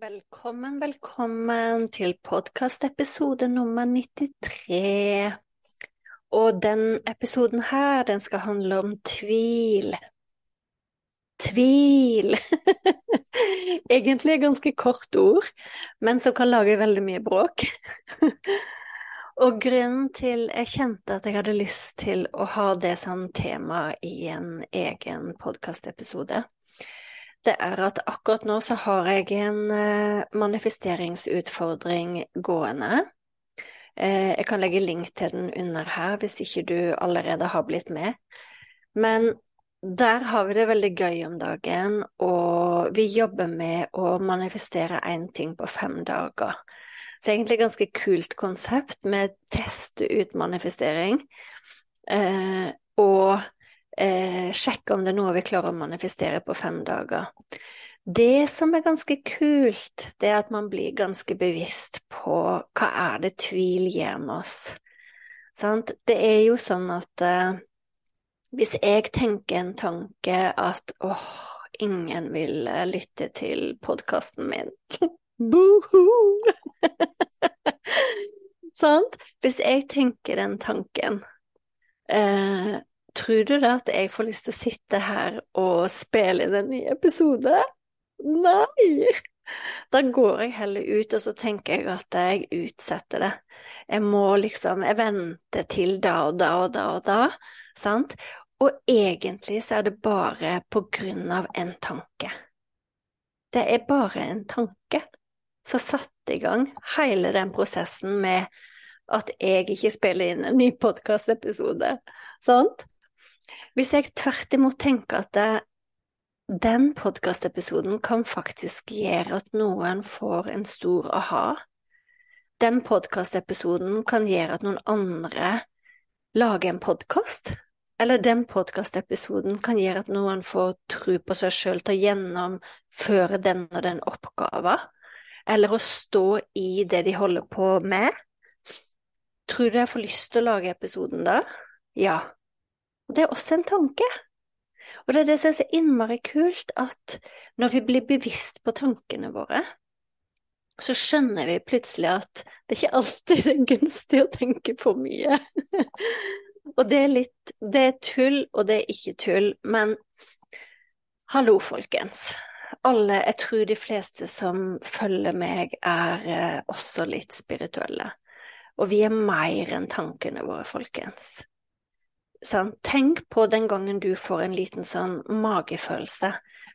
Velkommen, velkommen til podkastepisode nummer 93. Og den episoden her, den skal handle om tvil. Tvil! Egentlig ganske kort ord, men som kan lage veldig mye bråk. Og grunnen til jeg kjente at jeg hadde lyst til å ha det som tema i en egen podkastepisode, det er at akkurat nå så har jeg en eh, manifesteringsutfordring gående. Eh, jeg kan legge link til den under her hvis ikke du allerede har blitt med. Men der har vi det veldig gøy om dagen, og vi jobber med å manifestere én ting på fem dager. Så egentlig et ganske kult konsept med teste ut manifestering. Eh, og eh, sjekke om det er noe vi klarer å manifestere på fem dager. Det som er ganske kult, det er at man blir ganske bevisst på hva er det tvil gjør med oss. Sant? Det er jo sånn at eh, hvis jeg tenker en tanke at åh, ingen vil eh, lytte til podkasten min Boho! Sant? Hvis jeg tenker den tanken eh, Tror du da at jeg får lyst til å sitte her og spille inn en ny episode? Nei! Da går jeg heller ut, og så tenker jeg at jeg utsetter det. Jeg må liksom Jeg venter til da og da og da og da, sant? Og egentlig så er det bare på grunn av en tanke. Det er bare en tanke som satte i gang hele den prosessen med at jeg ikke spiller inn en ny podkastepisode, sant? Hvis jeg tvert imot tenker at det, den podkastepisoden kan faktisk gjøre at noen får en stor aha, den podkastepisoden kan gjøre at noen andre lager en podkast, eller den podkastepisoden kan gjøre at noen får tro på seg sjøl til å gjennomføre den og den oppgaven, eller å stå i det de holder på med. Tror du jeg får lyst til å lage episoden da? Ja, og det er også en tanke. Og det er det som er så innmari kult, at når vi blir bevisst på tankene våre, så skjønner vi plutselig at det ikke alltid er gunstig å tenke for mye. og det er litt Det er tull, og det er ikke tull, men hallo, folkens. Alle, jeg tror de fleste som følger meg, er eh, også litt spirituelle. Og vi er mer enn tankene våre, folkens. Sånn, tenk på den gangen du får en liten sånn magefølelse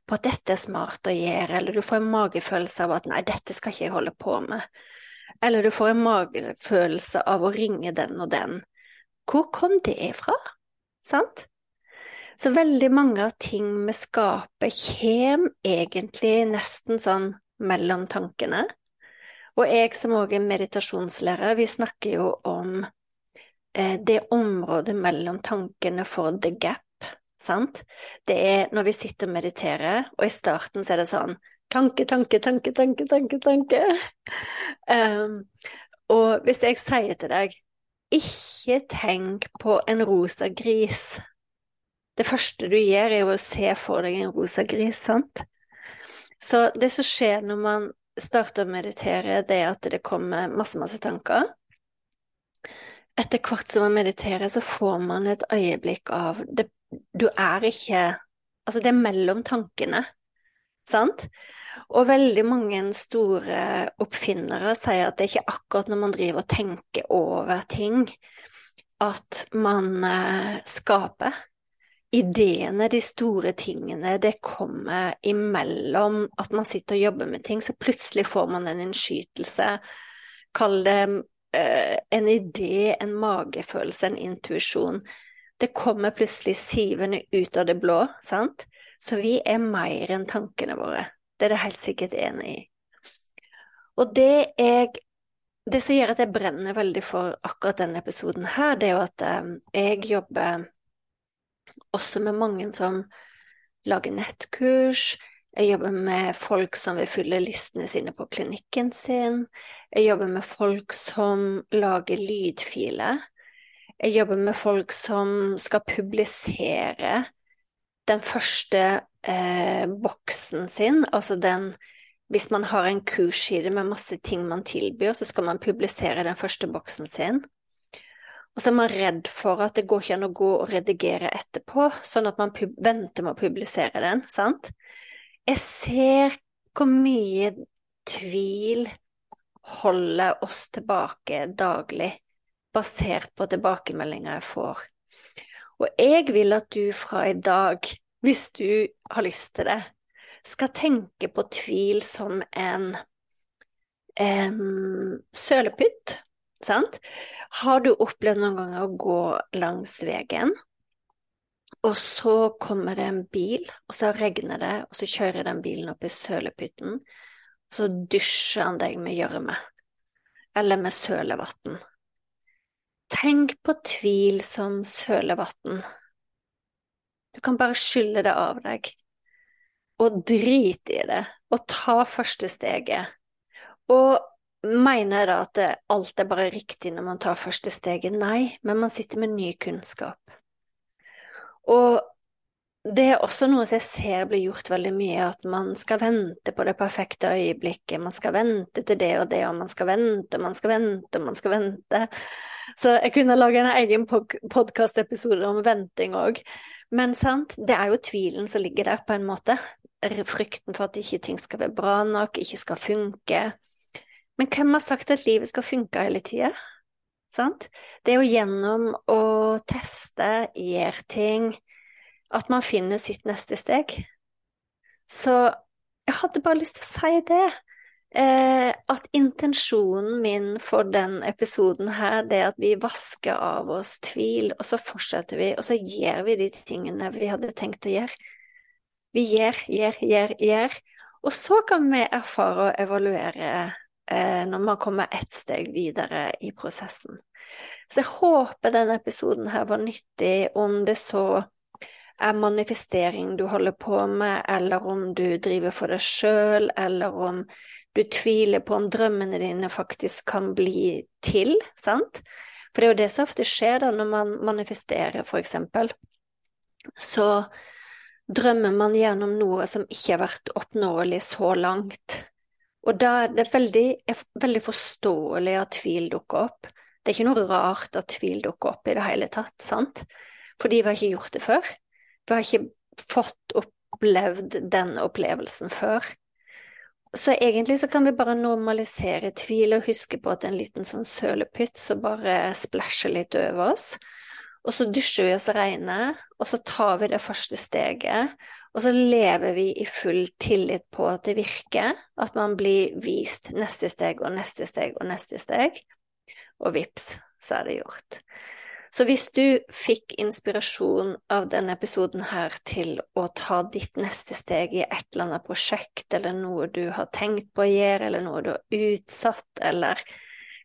på at dette er smart å gjøre, eller du får en magefølelse av at nei, dette skal ikke jeg holde på med, eller du får en magefølelse av å ringe den og den. Hvor kom det ifra? Sant? Så veldig mange av ting vi skaper, kommer egentlig nesten sånn mellom tankene. Og jeg som òg er meditasjonslærer, vi snakker jo om det området mellom tankene for the gap, sant, det er når vi sitter og mediterer, og i starten så er det sånn tanke, tanke, tanke, tanke, tanke, tanke. Um, og hvis jeg sier til deg ikke tenk på en rosa gris. Det første du gjør, er jo å se for deg en rosa gris, sant? Så det som skjer når man starter å meditere, det er at det kommer masse, masse tanker. Etter hvert som man mediterer, så får man et øyeblikk av det, Du er ikke Altså, det er mellom tankene, sant? Og veldig mange store oppfinnere sier at det er ikke akkurat når man driver og tenker over ting, at man eh, skaper. Ideene, de store tingene, det kommer imellom at man sitter og jobber med ting, så plutselig får man en innskytelse. Kall det en idé, en magefølelse, en intuisjon. Det kommer plutselig sivende ut av det blå, sant? Så vi er mer enn tankene våre. Det er det helt sikkert enig i. Og det jeg Det som gjør at jeg brenner veldig for akkurat denne episoden her, det er jo at eh, jeg jobber også med mange som lager nettkurs. Jeg jobber med folk som vil fylle listene sine på klinikken sin. Jeg jobber med folk som lager lydfiler. Jeg jobber med folk som skal publisere den første eh, boksen sin, altså den Hvis man har en kursside med masse ting man tilbyr, så skal man publisere den første boksen sin. Og så er man redd for at det går ikke an å gå og redigere etterpå, sånn at man venter med å publisere den, sant? Jeg ser hvor mye tvil holder oss tilbake daglig, basert på tilbakemeldinger jeg får. Og jeg vil at du fra i dag, hvis du har lyst til det, skal tenke på tvil som en, en sølepytt, sant? Har du opplevd noen ganger å gå langs veien, og så kommer det en bil, og så regner det, og så kjører den bilen opp i sølepytten, og så dusjer han deg med gjørme, eller med sølevann. Tenk på tvil som sølevann. Du kan bare skylle det av deg, og drite i det, og ta første steget. Og mener jeg da at alt er bare riktig når man tar første steget? Nei, men man sitter med ny kunnskap. Og det er også noe som jeg ser blir gjort veldig mye, at man skal vente på det perfekte øyeblikket, man skal vente til det og det, og man skal vente, man skal vente, man skal vente. Så jeg kunne lage en egen podkastepisode om venting òg. Men sant, det er jo tvilen som ligger der, på en måte. Frykten for at ikke ting skal være bra nok, ikke skal funke. Men hvem har sagt at livet skal funke hele tida? Sant? Det er jo gjennom å teste, gjøre ting, at man finner sitt neste steg. Så jeg hadde bare lyst til å si det eh, at intensjonen min for den episoden her, det er at vi vasker av oss tvil, og så fortsetter vi, og så gjør vi de tingene vi hadde tenkt å gjøre. Vi gjør, gjør, gjør, gjør. Og så kan vi erfare og evaluere eh, når man kommer ett steg videre i prosessen. Så jeg håper denne episoden her var nyttig, om det så er manifestering du holder på med, eller om du driver for deg sjøl, eller om du tviler på om drømmene dine faktisk kan bli til, sant? For det er jo det som ofte skjer da når man manifesterer, for eksempel. Så drømmer man gjennom noe som ikke har vært oppnåelig så langt. Og da er det veldig, veldig forståelig at tvil dukker opp. Det er ikke noe rart at tvil dukker opp i det hele tatt, sant? Fordi vi har ikke gjort det før. Vi har ikke fått opplevd den opplevelsen før. Så egentlig så kan vi bare normalisere tvil og huske på at det er en liten sånn sølepytt som bare splæsjer litt over oss. Og så dusjer vi oss reine, og så tar vi det første steget. Og så lever vi i full tillit på at det virker, at man blir vist neste steg og neste steg og neste steg. Og vips, så er det gjort. Så hvis du fikk inspirasjon av denne episoden her til å ta ditt neste steg i et eller annet prosjekt, eller noe du har tenkt på å gjøre, eller noe du har utsatt, eller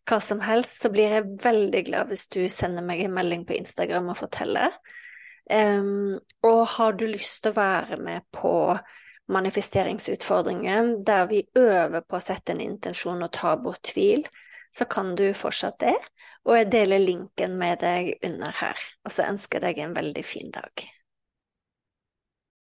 hva som helst, så blir jeg veldig glad hvis du sender meg en melding på Instagram og forteller. Um, og har du lyst til å være med på manifesteringsutfordringen, der vi øver på å sette en intensjon og ta bort tvil, så kan du fortsatt det og jeg deler linken med deg under her. Og så ønsker jeg deg en veldig fin dag.